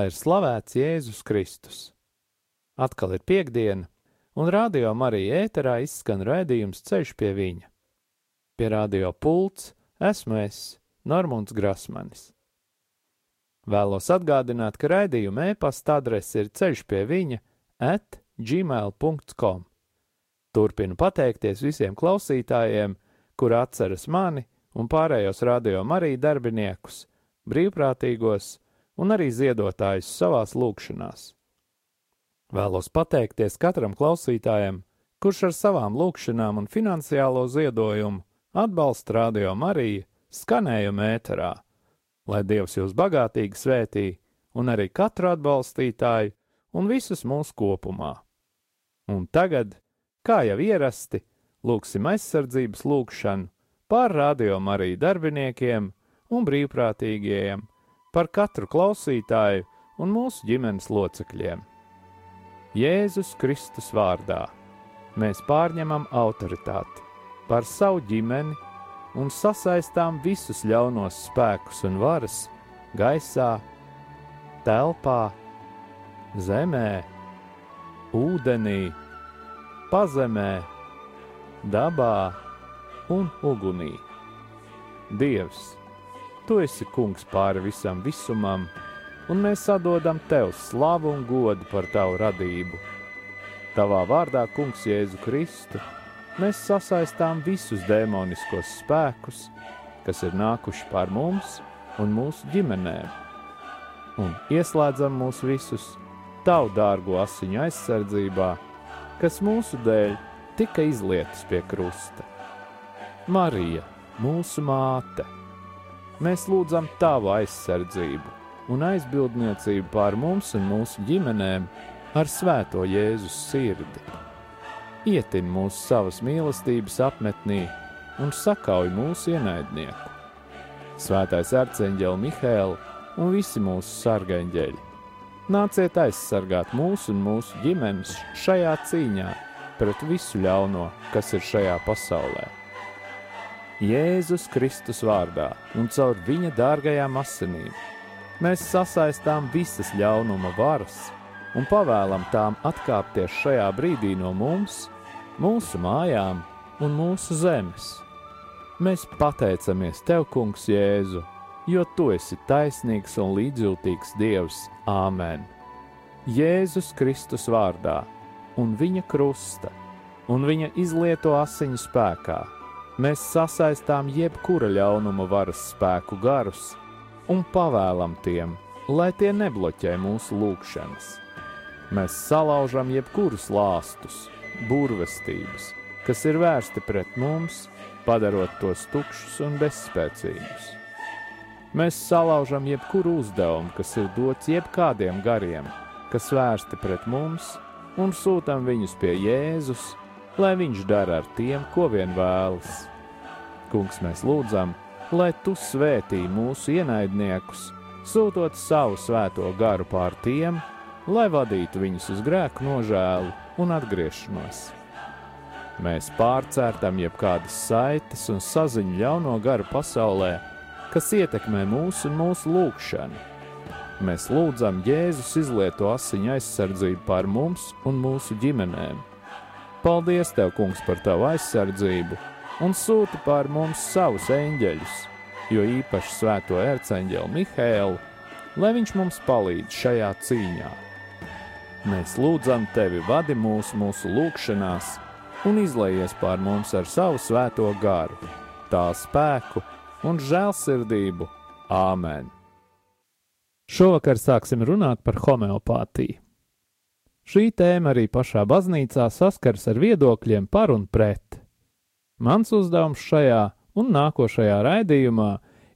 Lai ir slavēts Jēzus Kristus. Atkal ir piekdiena, un radio Marija ēterā izskan raidījums Ceļš pie viņa. Pie radio pults esmu es, Normons Grasmanis. Vēlos atgādināt, ka raidījuma e-pasta adrese ir ceļš pie viņa at gmail.com. Turpinu pateikties visiem klausītājiem, kuri atceras mani un pārējos radio Marija darbiniekus, brīvprātīgos, un arī ziedotājus savās lūgšanās. Vēlos pateikties katram klausītājam, kurš ar savām lūgšanām un finansiālo ziedojumu atbalsta Radio Mariju skanējumu ēterā, lai Dievs jūs bagātīgi svētī un arī katru atbalstītāju un visus mūsu kopumā. Un tagad, kā jau ierasti, lūgsim aizsardzības lūgšanu pār Radio Mariju darbiniekiem un brīvprātīgajiem par katru klausītāju un mūsu ģimenes locekļiem. Jēzus Kristus vārdā mēs pārņemam autoritāti pār savu ģimeni un sasaistām visus ļaunos spēkus un varas gaisā, telpā, zemē, ūdenī, pazemē, dabā un ugunī. Dievs! Tu esi kungs pāri visam visumam, un mēs atdodam tev slavu un godu par tavu radību. Tavā vārdā, Kungs, Jēzu Kristu, mēs sasaistām visus demoniskos spēkus, kas ir nākuši pār mums un mūsu ģimenēm, un ieslēdzam mūs visus tavu dārgo asiņu aizsardzībā, kas mūsu dēļ tika izlietas pie krusta. Marija, mūsu māte! Mēs lūdzam Tavu aizsardzību un aizbildniecību pār mums un mūsu ģimenēm ar Svēto Jēzus sirdi. Ietin mūsu savas mīlestības apmetnī un sakauj mūsu ienaidnieku. Svētais arcēnģeli Mihēlu un visi mūsu sargaņģeļi. Nāciet aizsargāt mūsu un mūsu ģimenes šajā cīņā pret visu ļauno, kas ir šajā pasaulē. Jēzus Kristus vārdā un caur viņa dārgajām asinīm. Mēs sasaistām visas ļaunuma varas un pavēlam tām atkāpties šajā brīdī no mums, mūsu mājām un mūsu zemes. Mēs pateicamies Tev, Kungs, Jēzu, jo Tu esi taisnīgs un līdzjūtīgs Dievs. Āmen! Jēzus Kristus vārdā un viņa krusta un viņa izlieto asiņu spēkā mēs sasaistām jebkura ļaunuma varas spēku garus un pavēlam tiem, lai tie nebloķē mūsu lūgšanas. Mēs salaužam jebkurus lāstus, burvestības, kas ir vērsti pret mums, padarot tos tukšus un bezspēcīgus. Mēs salaužam jebkuru uzdevumu, kas ir dots jebkādiem gariem, kas vērsti pret mums, un sūtām viņus pie Jēzus, lai viņš dara ar tiem, ko vien vēlas. Kungs, mēs lūdzam, lai tu svētī mūsu ienaidniekus, sūtot savu svēto garu pār tiem, lai vadītu viņus uz grēku nožēlu un atgriešanos. Mēs pārcērtam jebkādas saites un saziņu ļauno garu pasaulē, kas ietekmē mūsu un mūsu lūgšanu. Mēs lūdzam Jēzus izlieto asiņu aizsardzību pār mums un mūsu ģimenēm. Paldies, Tev, Kungs, par Tavu aizsardzību! Un sūta pār mums savus eņģeļus, jo īpaši svēto erceņģeli Mihēlu, lai viņš mums palīdz šajā cīņā. Mēs lūdzam tevi, vadi mūs mūsu lūgšanās un izlaies pār mums ar savu svēto garu, tā spēku un žēlsirdību. Āmen! Šovakar sāksim runāt par homeopātiju. Šī tēma arī pašā baznīcā saskars ar viedokļiem par un pret. Mans uzdevums šajā un nākošajā raidījumā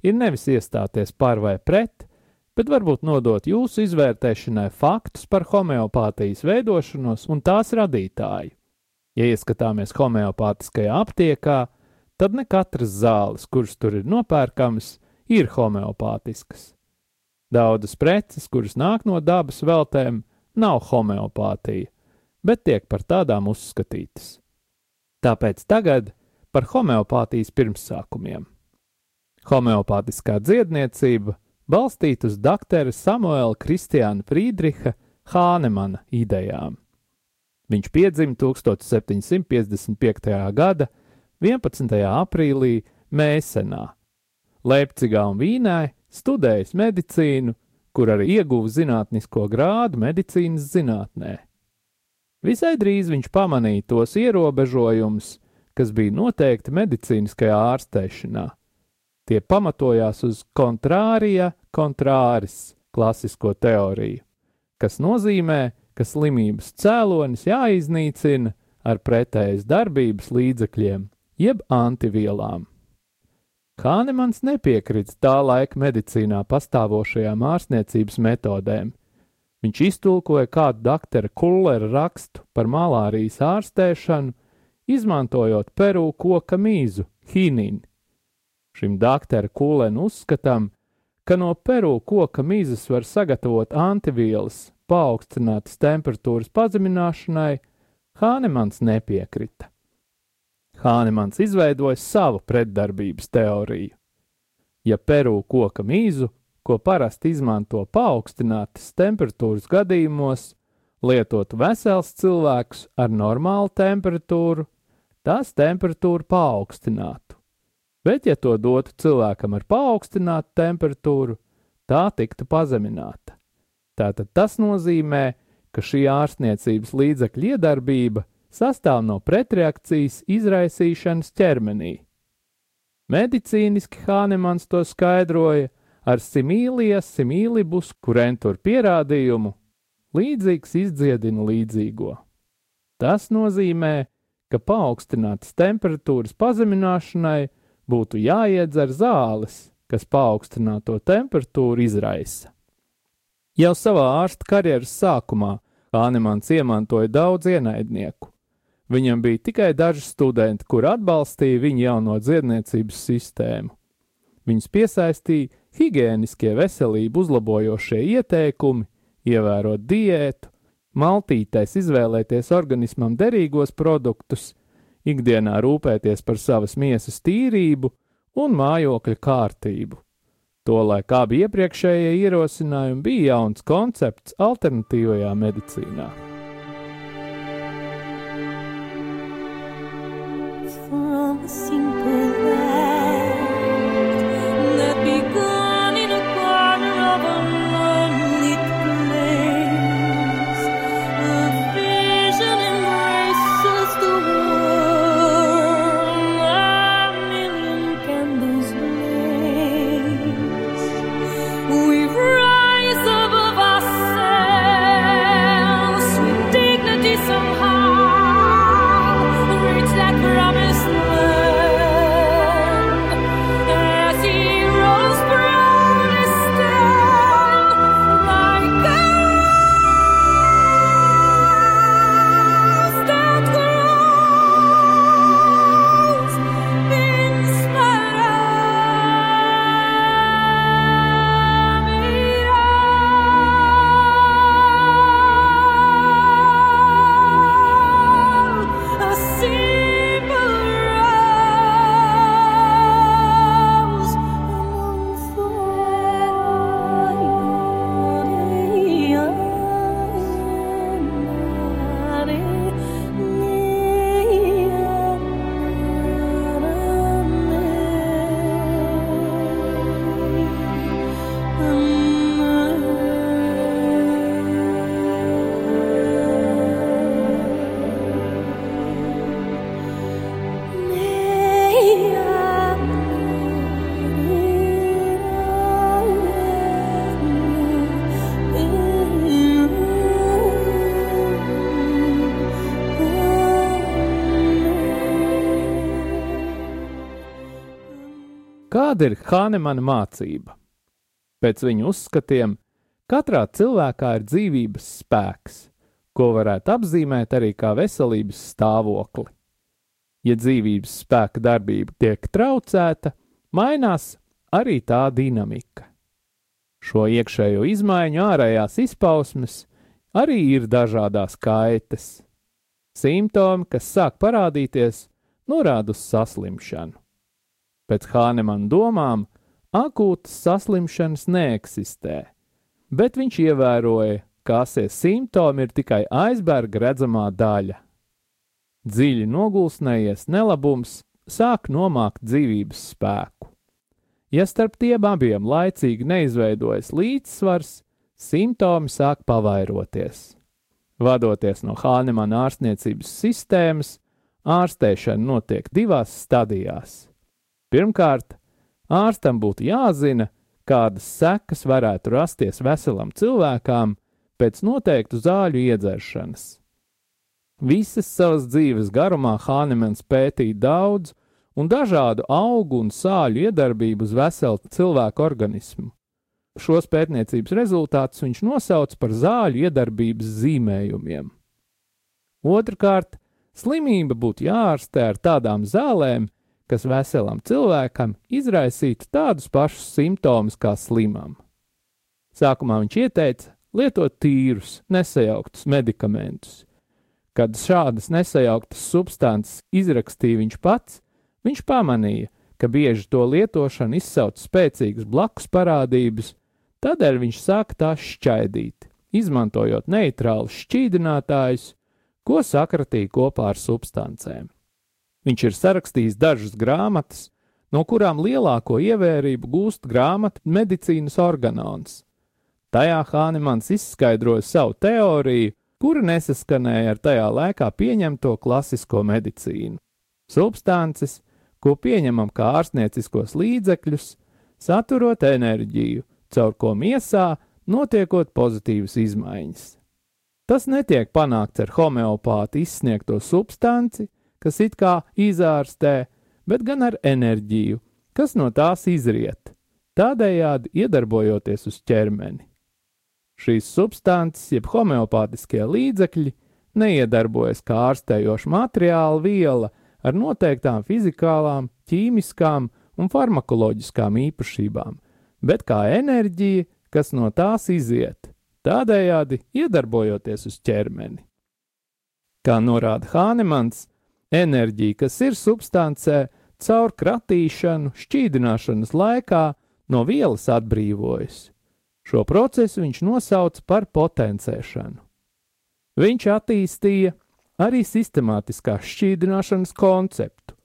ir nevis iestāties par vai pret, bet varbūt nodot jūsu izvērtēšanai faktus par homeopātijas veidošanos un tās radītāju. Ja ieskatāmies homeopātiskajā aptiekā, tad ne katras zāles, kuras tur ir nopērkamas, ir homeopātiskas. Daudzas preces, kuras nāk no dabas veltēm, nav homeopātija, bet tiek par tādām uzskatītas. Tāpēc tagad par homeopātijas pirmsākumiem. Homeopātiskā dziedniecība balstīta uz doktora Samuela Kristiāna Friedricha Hānemana idejām. Viņš piedzima 1755. gada 11. aprīlī Mēsenā, Leipzigā un Vīnē studējis medicīnu, kur arī ieguva zinātnisko grādu medicīnas zinātnē. Visai drīz viņš pamanīja tos ierobežojumus, kas bija noteikti medicīniskajā ārstēšanā. Tie pamatojās uz kontrārija kontrāris klasisko teoriju, kas nozīmē, ka slimības cēlonis jāiznīcina ar pretējas darbības līdzekļiem, jeb antivielām. Kānemans nepiekrita tā laika medicīnā pastāvošajām ārstniecības metodēm. Viņš iztulkoja kādu doktora Kullera rakstu par malārijas ārstēšanu, izmantojot Peru koka mīzu, hinini. Šim doktora Kullena uzskatām, ka no Peru koka mīzes var sagatavot antivielas paaugstinātas temperatūras pazemināšanai, Hānemans nepiekrita. Hānemans izveidoja savu pretdarbības teoriju. Ja Peru koka mīzu, ko parasti izmanto paaugstinātas temperatūras gadījumos, lietotu vesels cilvēks ar normālu temperatūru, tās temperatūru paaugstinātu. Bet, ja to dotu cilvēkam ar paaugstinātu temperatūru, tā tiktu pazemināta. Tātad tas nozīmē, ka šī ārstniecības līdzekļa iedarbība sastāv no pretreakcijas izraisīšanas ķermenī. Medicīniski Hānemans to skaidroja ar simīlijas simīlibus kurentur pierādījumu, līdzīgs izdziedina līdzīgo. Tas nozīmē, ka paaugstinātas temperatūras pazemināšanai būtu jāiedzer zāles, kas paaugstināto temperatūru izraisa. Jau savā ārsta karjeras sākumā Hānemans iemantoja daudz ienaidnieku, Viņam bija tikai daži studenti, kur atbalstīja viņa jauno dziedniecības sistēmu. Viņus piesaistīja higiēniskie veselību uzlabojošie ieteikumi, ievērot diētu, maltītais izvēlēties organismam derīgos produktus, ikdienā rūpēties par savas miesas tīrību un mājokļa kārtību. Tolaik abi iepriekšējie ierosinājumi bija jauns koncepts alternatīvajā medicīnā. Kāda ir Hānemana mācība? Pēc viņu uzskatiem, katrā cilvēkā ir dzīvības spēks, ko varētu apzīmēt arī kā veselības stāvokli. Ja dzīvības spēka darbība tiek traucēta, mainās arī tā dinamika. Šo iekšējo izmaiņu ārējās izpausmes arī ir dažādās kaitas. Simptomi, kas sāk parādīties, norāda uz saslimšanu. Pēc Hānemana domām, akūtas saslimšanas neeksistē, bet viņš ievēroja, ka asie simptomi ir tikai aizberga redzamā daļa. Dziļi nogulsnējies nelabums sāk nomākt dzīvības spēku. Ja starp tiem abiem laicīgi neizveidojas līdzsvars, simptomi sāk pavairoties. Vadoties no Hānemana ārstniecības sistēmas, ārstēšana notiek divās stadijās. Pirmkārt, ārstam būtu jāzina, kādas sekas varētu rasties veselam cilvēkam pēc noteiktu zāļu iedzeršanas. Visas savas dzīves garumā Hānemans pētīja daudz un dažādu augu un sāļu iedarbību uz veselu cilvēku organismu. Šos pētniecības rezultātus viņš nosauca par zāļu iedarbības zīmējumiem. Otrakārt, slimība būtu jārastē ar tādām zālēm, kas veselam cilvēkam izraisītu tādus pašus simptomus kā slimam. Sākumā viņš ieteica lietot tīrus, nesajauktus medikamentus. Kad šādas nesajauktas substances izrakstīja viņš pats, Viņš pamanīja, ka bieži to lietošana izsauc spēcīgas blakus parādības, tādēļ viņš sāka tās šķaidīt, izmantojot neitrālus šķīdinātājus, ko sakratīja kopā ar substancēm. Viņš ir sarakstījis dažas grāmatas, no kurām lielāko ievērību gūst grāmata medicīnas organons. Tajā Hānemans izskaidroja savu teoriju, kura nesaskanēja ar tajā laikā pieņemto klasisko medicīnu. Substances, ko pieņemam kā ārstnieciskos līdzekļus, saturot enerģiju, caur ko miesā notiekot pozitīvas izmaiņas. Tas netiek panākts ar homeopātu izsniegto substanci, kas it kā izārstē, bet gan ar enerģiju, kas no tās izriet, tādējādi iedarbojoties uz ķermeni. Šīs substances, jeb homeopātiskie līdzekļi, neiedarbojas kā ārstējoša materiāla viela, ar noteiktām fizikālām, ķīmiskām un farmakoloģiskām īpašībām, bet kā enerģija, kas no tās iziet, tādējādi iedarbojoties uz ķermeni. Kā norāda Hānemans, enerģija, kas ir substancē, caur kratīšanu, šķīdināšanas laikā no vielas atbrīvojas. Šo procesu viņš nosauca par potencēšanu. Viņš attīstīja arī sistemātiskās šķīdināšanas konceptu,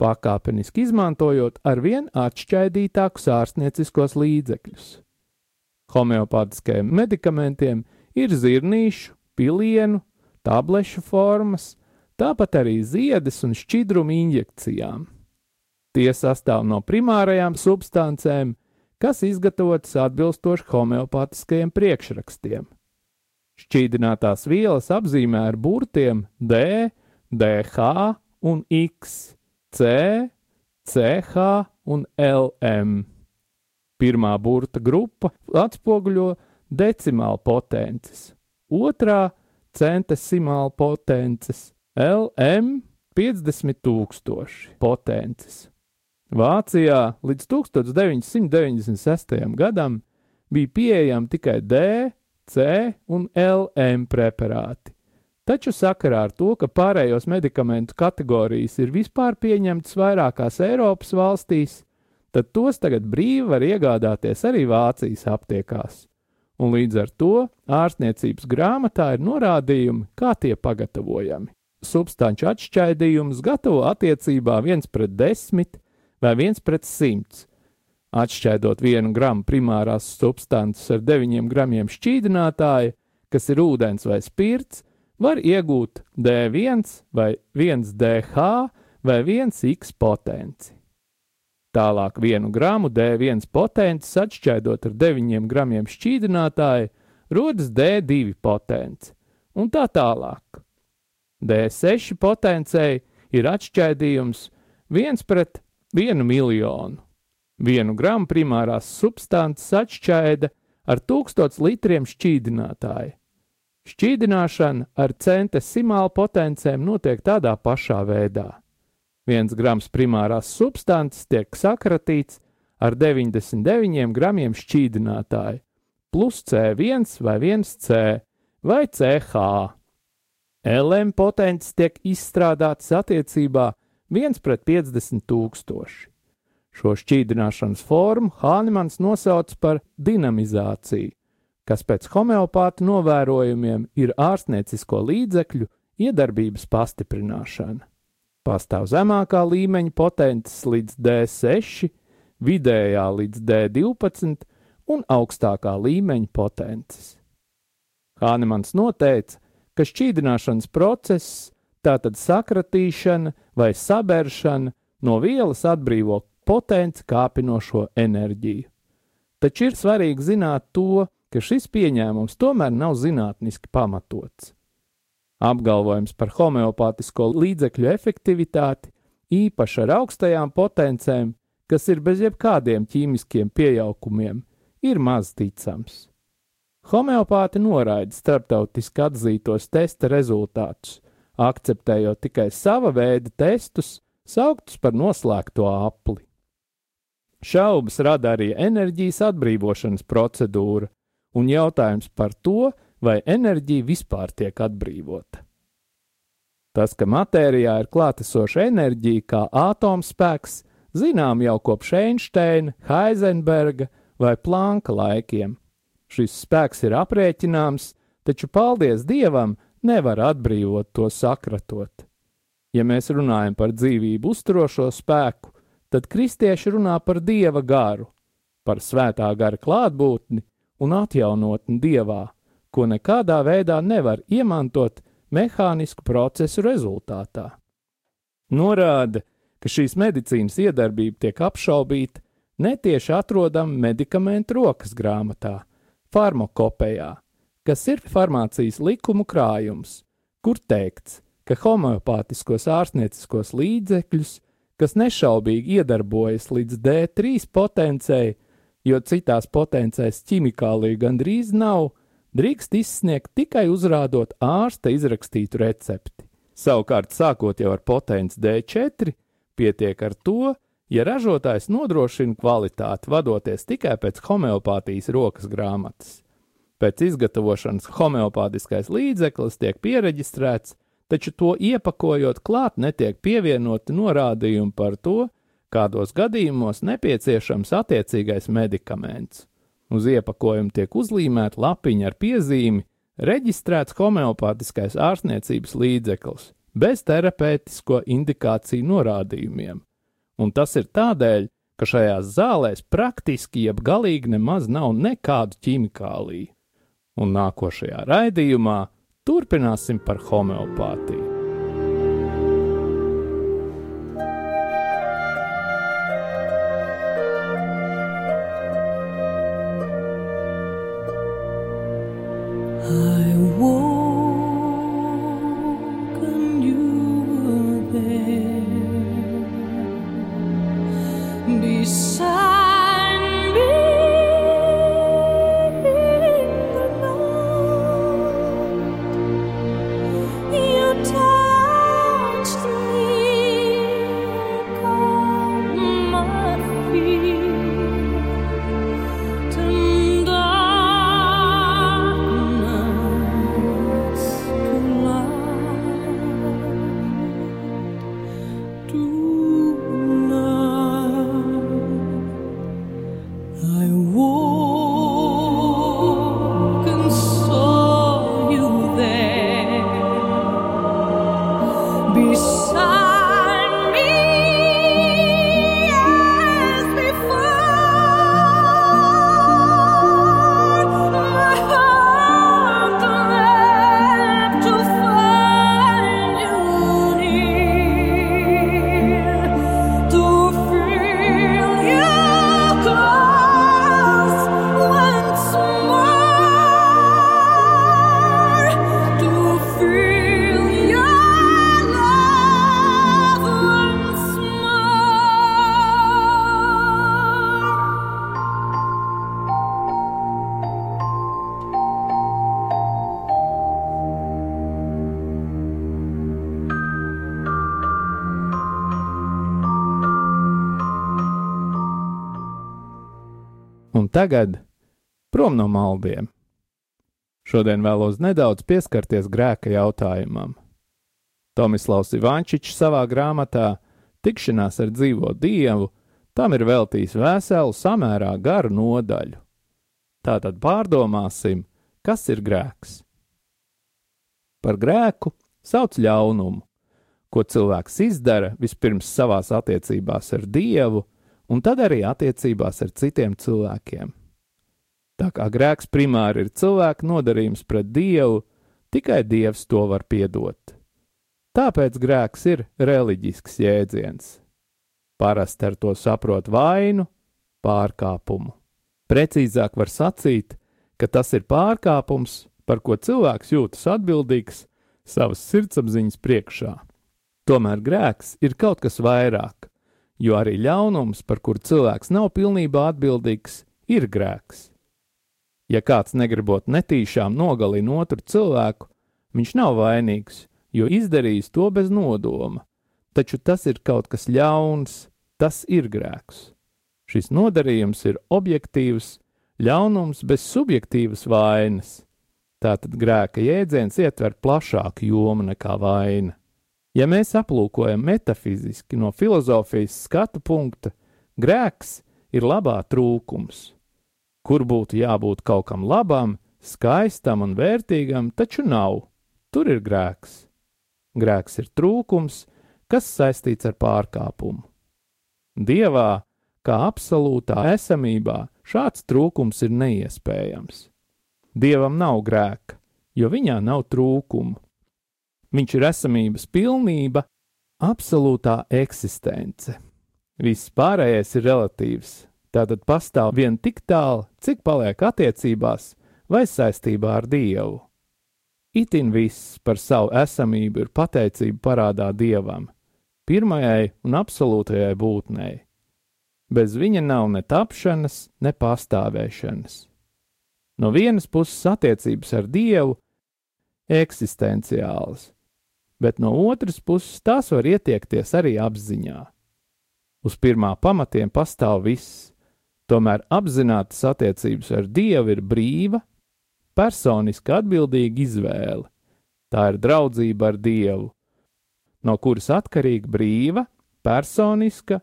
pakāpeniski izmantojot arvien atšķaidītākus ārstnieciskos līdzekļus. Homeopātiskajiem medikamentiem ir zirnīšu, pilienu, tablešu formas, tāpat arī ziedes un šķidrumu injekcijām. Tie sastāv no primārajām substancēm, kas izgatavotas atbilstoši homeopātiskajiem priekšrakstiem. Šķīdinātās vielas apzīmē ar burtiem D, DH un X, C, CH un LM. Pirmā burta grupa atspoguļo decimālu potences, otrā centesimālu potences, LM 50 tūkstoši potences. Vācijā līdz 1996. gadam bija pieejama tikai D, C un LM preparāti. Taču sakarā ar to, ka pārējos medikamentu kategorijas ir vispār pieņemtas vairākās Eiropas valstīs, tad tos tagad brīvi var iegādāties arī Vācijas aptiekās. Un līdz ar to ārstniecības grāmatā ir norādījumi, kā tie pagatavojami. Substanču atšķaidījumus gatavo attiecībā 1 pret 10 vai 1 pret 100, Atšķaidot vienu gramu primārās substances ar 9 gramiem šķīdinātāja, kas ir ūdens vai spirts, var iegūt D1 vai 1DH vai 1X potenci. Tālāk vienu gramu D1 potences atšķaidot ar 9 gramiem šķīdinātāja, rodas D2 potence, un tā tālāk. D6 potencei ir atšķaidījums 1 pret 1 miljonu Vienu gramu primārās substances atšķaida ar tūkstots litriem šķīdinātāju. Šķīdināšana ar centesimālu potencēm notiek tādā pašā veidā. Viens grams primārās substances tiek sakratīts ar 99 gramiem šķīdinātāju, plus C1 vai 1C vai CH. LM potences tiek izstrādātas attiecībā 1 pret 50 tūkstoši. Šo šķīdināšanas formu Hānemans nosauc par dinamizāciju, kas pēc homeopāta novērojumiem ir ārstniecisko līdzekļu iedarbības pastiprināšana. Pastāv zemākā līmeņa potences līdz D6, vidējā līdz D12 un augstākā līmeņa potences. Hānemans noteica, ka šķīdināšanas process, tātad sakratīšana vai saberšana, no vielas atbrīvo potenci kāpinošo enerģiju. Taču ir svarīgi zināt to, ka šis pieņēmums tomēr nav zinātniski pamatots. Apgalvojums par homeopātisko līdzekļu efektivitāti, īpaši ar augstajām potencēm, kas ir bez jebkādiem ķīmiskiem piejaukumiem, ir maz ticams. Homeopāti noraida starptautiski atzītos testa rezultātus, akceptējot tikai sava veida testus, sauktus par noslēgto apli. Šaubas rada arī enerģijas atbrīvošanas procedūra un jautājums par to, vai enerģija vispār tiek atbrīvota. Tas, ka matērijā ir klātesoša enerģija kā atomspēks, zinām jau kopš Einsteina, Heisenberga vai Planka laikiem. Šis spēks ir aprēķināms, taču, paldies Dievam, nevar atbrīvot to sakratot. Ja mēs runājam par dzīvību uzturošo spēku, tad kristieši runā par dieva garu, par svētā gara klātbūtni un atjaunotni dievā, ko nekādā veidā nevar iemantot mehānisku procesu rezultātā. Norāda, ka šīs medicīnas iedarbība tiek apšaubīta, netieši atrodama medikamentu rokas grāmatā, farmakopējā, kas ir farmācijas likumu krājums, kur teikts, ka homeopātiskos ārstnieciskos līdzekļus, kas nešaubīgi iedarbojas līdz D3 potencei, jo citās potencēs ķimikālija gandrīz nav, drīkst izsniegt tikai uzrādot ārsta izrakstītu recepti. Savukārt, sākot jau ar potenci D4, Pietiek ar to, ja ražotājs nodrošina kvalitāti, vadoties tikai pēc homeopātijas rokas grāmatas. Pēc izgatavošanas homeopātiskais līdzeklis tiek pieregistrēts, taču to iepakojot klāt netiek pievienoti norādījumi par to, kādos gadījumos nepieciešams attiecīgais medikaments. Uz iepakojuma tiek uzlīmēta lapiņa ar piezīmi reģistrēts homeopātiskais ārstniecības līdzeklis bez terapeitisko indikāciju norādījumiem un tas ir tādēļ, ka šajās zālēs praktiski jeb galīgi nemaz nav nekādu ķimikāliju. Un nākošajā raidījumā turpināsim par homeopātiju. I walk tagad prom no maldiem. Šodien vēlos nedaudz pieskarties grēka jautājumam. Tomislavs Ivančičs savā grāmatā Tikšanās ar dzīvo dievu tam ir veltījis veselu samērā garu nodaļu. Tātad pārdomāsim, kas ir grēks. Par grēku sauc ļaunumu, ko cilvēks izdara vispirms savās attiecībās ar Dievu, un tad arī attiecībās ar citiem cilvēkiem. Tā kā grēks primāri ir cilvēka nodarījums pret Dievu, tikai Dievs to var piedot. Tāpēc grēks ir reliģisks jēdziens. Parasti ar to saprot vainu, pārkāpumu. Precīzāk var sacīt, ka tas ir pārkāpums, par ko cilvēks jūtas atbildīgs savas sirdsapziņas priekšā. Tomēr grēks ir kaut kas vairāk, jo arī ļaunums, par kuru cilvēks nav pilnībā atbildīgs, ir grēks. Ja kāds negribot netīšām nogalina otru cilvēku, viņš nav vainīgs, jo izdarījis to bez nodoma. Taču tas ir kaut kas ļauns, tas ir grēks. Šis nodarījums ir objektīvs, ļaunums bez subjektīvas vainas. Tātad grēka jēdziens ietver plašāku jomu nekā vaina. Ja mēs aplūkojam metafiziski no filozofijas skatu punkta, grēks ir labā trūkums kur būtu jābūt kaut kam labam, skaistam un vērtīgam, taču nav. Tur ir grēks. Grēks ir trūkums, kas saistīts ar pārkāpumu. Dievā, kā absolūtā esamībā, šāds trūkums ir neiespējams. Dievam nav grēka, jo viņā nav trūkumu. Viņš ir esamības pilnība, absolūtā eksistence. Viss pārējais ir relatīvs, tātad pastāv vien tik tālu, cik paliek attiecībās vai saistībā ar Dievu. Itin viss par savu esamību ir pateicība parādā Dievam, pirmajai un absolūtajai būtnei. Bez viņa nav ne tapšanas, ne pastāvēšanas. No vienas puses attiecības ar Dievu eksistenciālas, bet no otras puses tās var ietiekties arī apziņā. Uz pirmā pamatiem pastāv viss, Tomēr apzinātas attiecības ar Dievu ir brīva, personiska atbildīga izvēle. Tā ir draudzība ar Dievu, no kuras atkarīga brīva, personiska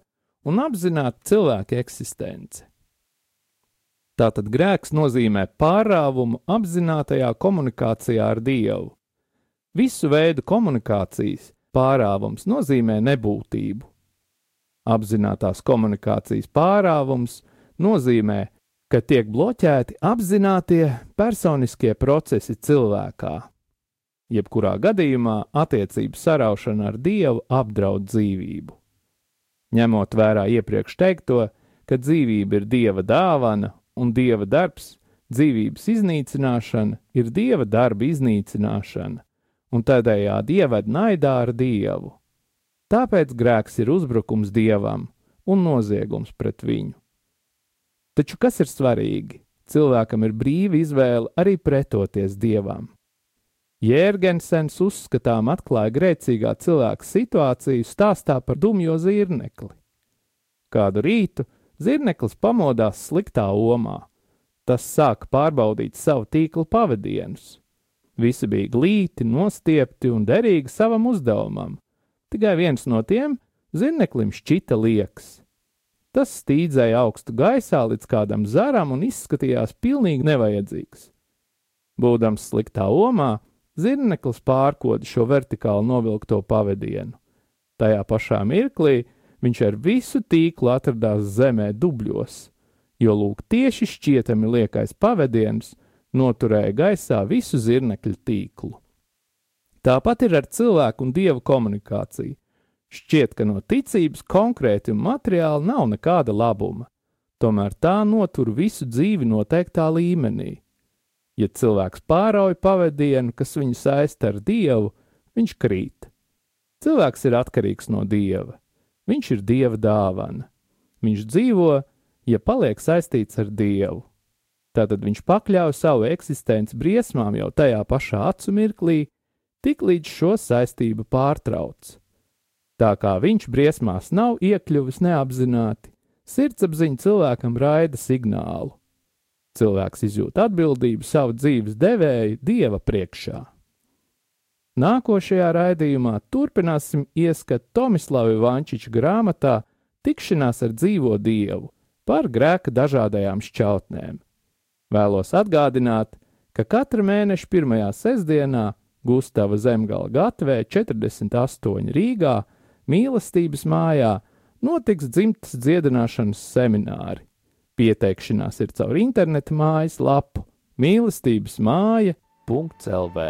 un apzināta cilvēka eksistence. Tātad grēks nozīmē pārāvumu apzinātajā komunikācijā ar Dievu. Visu veidu komunikācijas pārāvums nozīmē nebūtību. Apzinātās komunikācijas pārāvums nozīmē, ka tiek bloķēti apzinātie personiskie procesi cilvēkā. Jebkurā gadījumā attiecību saraušana ar Dievu apdraud dzīvību. Ņemot vērā iepriekš teikto, ka dzīvība ir Dieva dāvana un Dieva darbs, dzīvības iznīcināšana ir Dieva darba iznīcināšana, un tādējādi ieved naidā ar Dievu. Tāpēc grēks ir uzbrukums Dievam un noziegums pret viņu. Taču kas ir svarīgi? Cilvēkam ir brīva izvēle arī pretoties dievam. Jērgensens uzskatām atklāja grēcīgā cilvēka situāciju stāstā par dumjo zirnekli. Kādu rītu zirneklis pamodās sliktā omā. Tas sāka pārbaudīt savu tīklu pavadienus. Visi bija glīti, nostiepti un derīgi savam uzdevumam. Tikai viens no tiem zirneklim šķita lieks. Tas stīdzēja augstu gaisā līdz kādam zaram un izskatījās pilnīgi nevajadzīgs. Būdams sliktā omā, zirneklis pārkoda šo vertikāli novilkto pavadienu. Tajā pašā mirklī viņš ar visu tīklu atradās zemē dubļos, jo lūk tieši šķietami liekais pavadiens noturēja gaisā visu zirnekļu tīklu. Tāpat ir ar cilvēku un dievu komunikāciju. Šķiet, ka no ticības konkrēti un materiāli nav nekāda labuma, tomēr tā notur visu dzīvi noteiktā līmenī. Ja cilvēks pārauj pavadienu, kas viņu saista ar dievu, viņš krīt. Cilvēks ir atkarīgs no dieva. Viņš ir dieva dāvana. Viņš dzīvo, ja paliek saistīts ar dievu. Tātad viņš pakļauj savu eksistenci briesmām jau tajā pašā acu mirklī, tik līdz šo saistību pārtrauc. Tā kā viņš briesmās nav iekļuvis neapzināti, sirdsapziņa cilvēkam raida signālu: cilvēks izjūt atbildību savu dzīves devēju Dieva priekšā. Nākošajā raidījumā turpināsim ieskatu Tomislava Vančiča grāmatā Tikšanās ar dzīvo Dievu par grēka dažādajām šķautnēm. Vēlos atgādināt, ka katra mēneša pirmajā sestdienā Gustava Zemgala gatavē 48 Rīgā mīlestības mājā notiks dzimtas dziedināšanas semināri. Pieteikšanās ir caur interneta mājas lapu mīlestības māja.lv.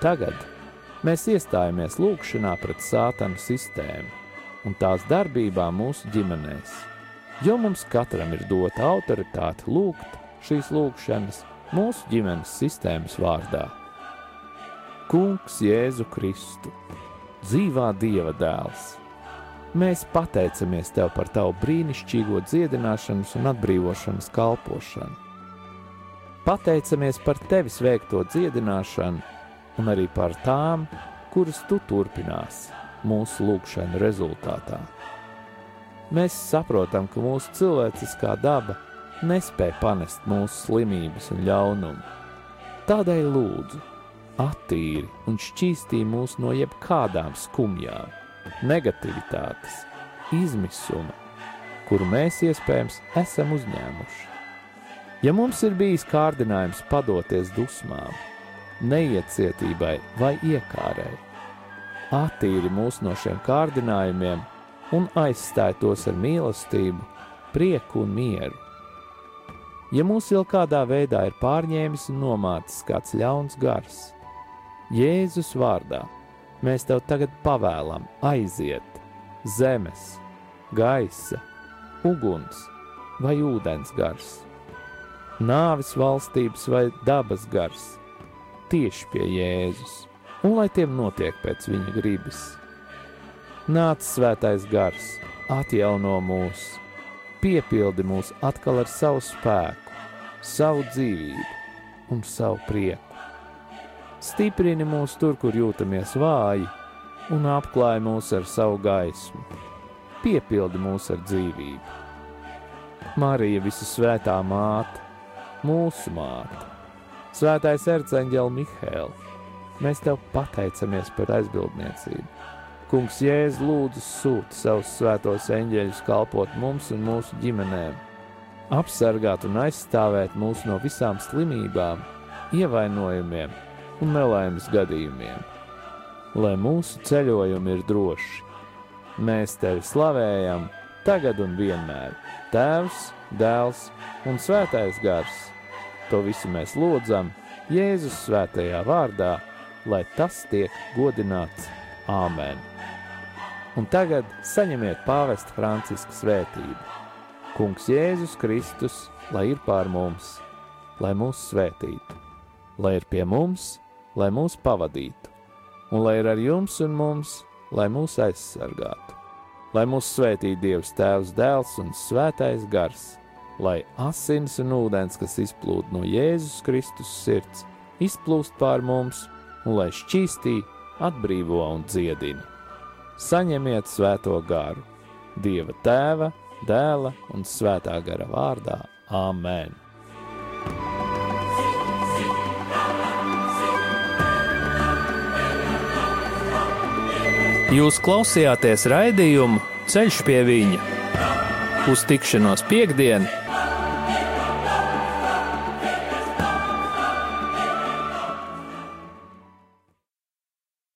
tagad mēs iestājamies lūgšanā pret sātanu sistēmu un tās darbībām mūsu ģimenēs, jo mums katram ir dota autoritāte lūgt šīs lūgšanas mūsu ģimenes sistēmas vārdā. Kungs Jēzu Kristu, dzīvā Dieva dēls, mēs pateicamies Tev par Tavu brīnišķīgo dziedināšanas un atbrīvošanas kalpošanu. Pateicamies par Tevis veikto dziedināšanu un arī par tām, kuras tu turpināsi mūsu lūgšanu rezultātā. Mēs saprotam, ka mūsu cilvēciskā daba nespēja panest mūsu slimības un ļaunumu. Tādēļ lūdzu, attīri un šķīstī mūs no jebkādām skumjām, negativitātes, izmisuma, kuru mēs iespējams esam uzņēmuši. Ja mums ir bijis kārdinājums padoties dusmām, neiecietībai vai iekārai. Attīri mūs no šiem kārdinājumiem un aizstāj tos ar mīlestību, prieku un mieru. Ja mūs jau kādā veidā ir pārņēmis un nomācis kāds ļauns gars, Jēzus vārdā mēs tev tagad pavēlam aiziet zemes, gaisa, uguns vai ūdens gars, nāvis valstības vai dabas gars tieši pie Jēzus, un lai tiem notiek pēc viņa gribas. Nāc svētais gars, atjauno mūs, piepildi mūs atkal ar savu spēku, savu dzīvību un savu prieku. Stiprini mūs tur, kur jūtamies vāji, un apklāj mūs ar savu gaismu, piepildi mūs ar dzīvību. Marija, visu svētā māte, mūsu māte, Svētais erceņģeli Mihēl, mēs tev pateicamies par aizbildniecību. Kungs Jēzus lūdzu sūta savus svētos eņģeļus kalpot mums un mūsu ģimenēm, apsargāt un aizstāvēt mūs no visām slimībām, ievainojumiem un nelaimes gadījumiem. Lai mūsu ceļojumi ir droši, mēs tevi slavējam tagad un vienmēr. Tēvs, dēls un svētais gars To visu mēs lūdzam Jēzus svētajā vārdā, lai tas tiek godināts. Āmen! Un tagad saņemiet pāvesta Franciska svētību. Kungs Jēzus Kristus, lai ir pār mums, lai mūs svētītu, lai ir pie mums, lai mūs pavadītu, un lai ir ar jums un mums, lai mūs aizsargātu, lai mūs svētītu Dievs Tēvs, Dēls un Svētais Gars lai asins un ūdens, kas izplūd no Jēzus Kristus sirds, izplūst pār mums un lai šķīstī, atbrīvo un dziedina. Saņemiet svēto garu, Dieva tēva, dēla un svētā gara vārdā - Āmen! Jūs klausījāties raidījumu Ceļš pie viņa uz tikšanos piekdienu!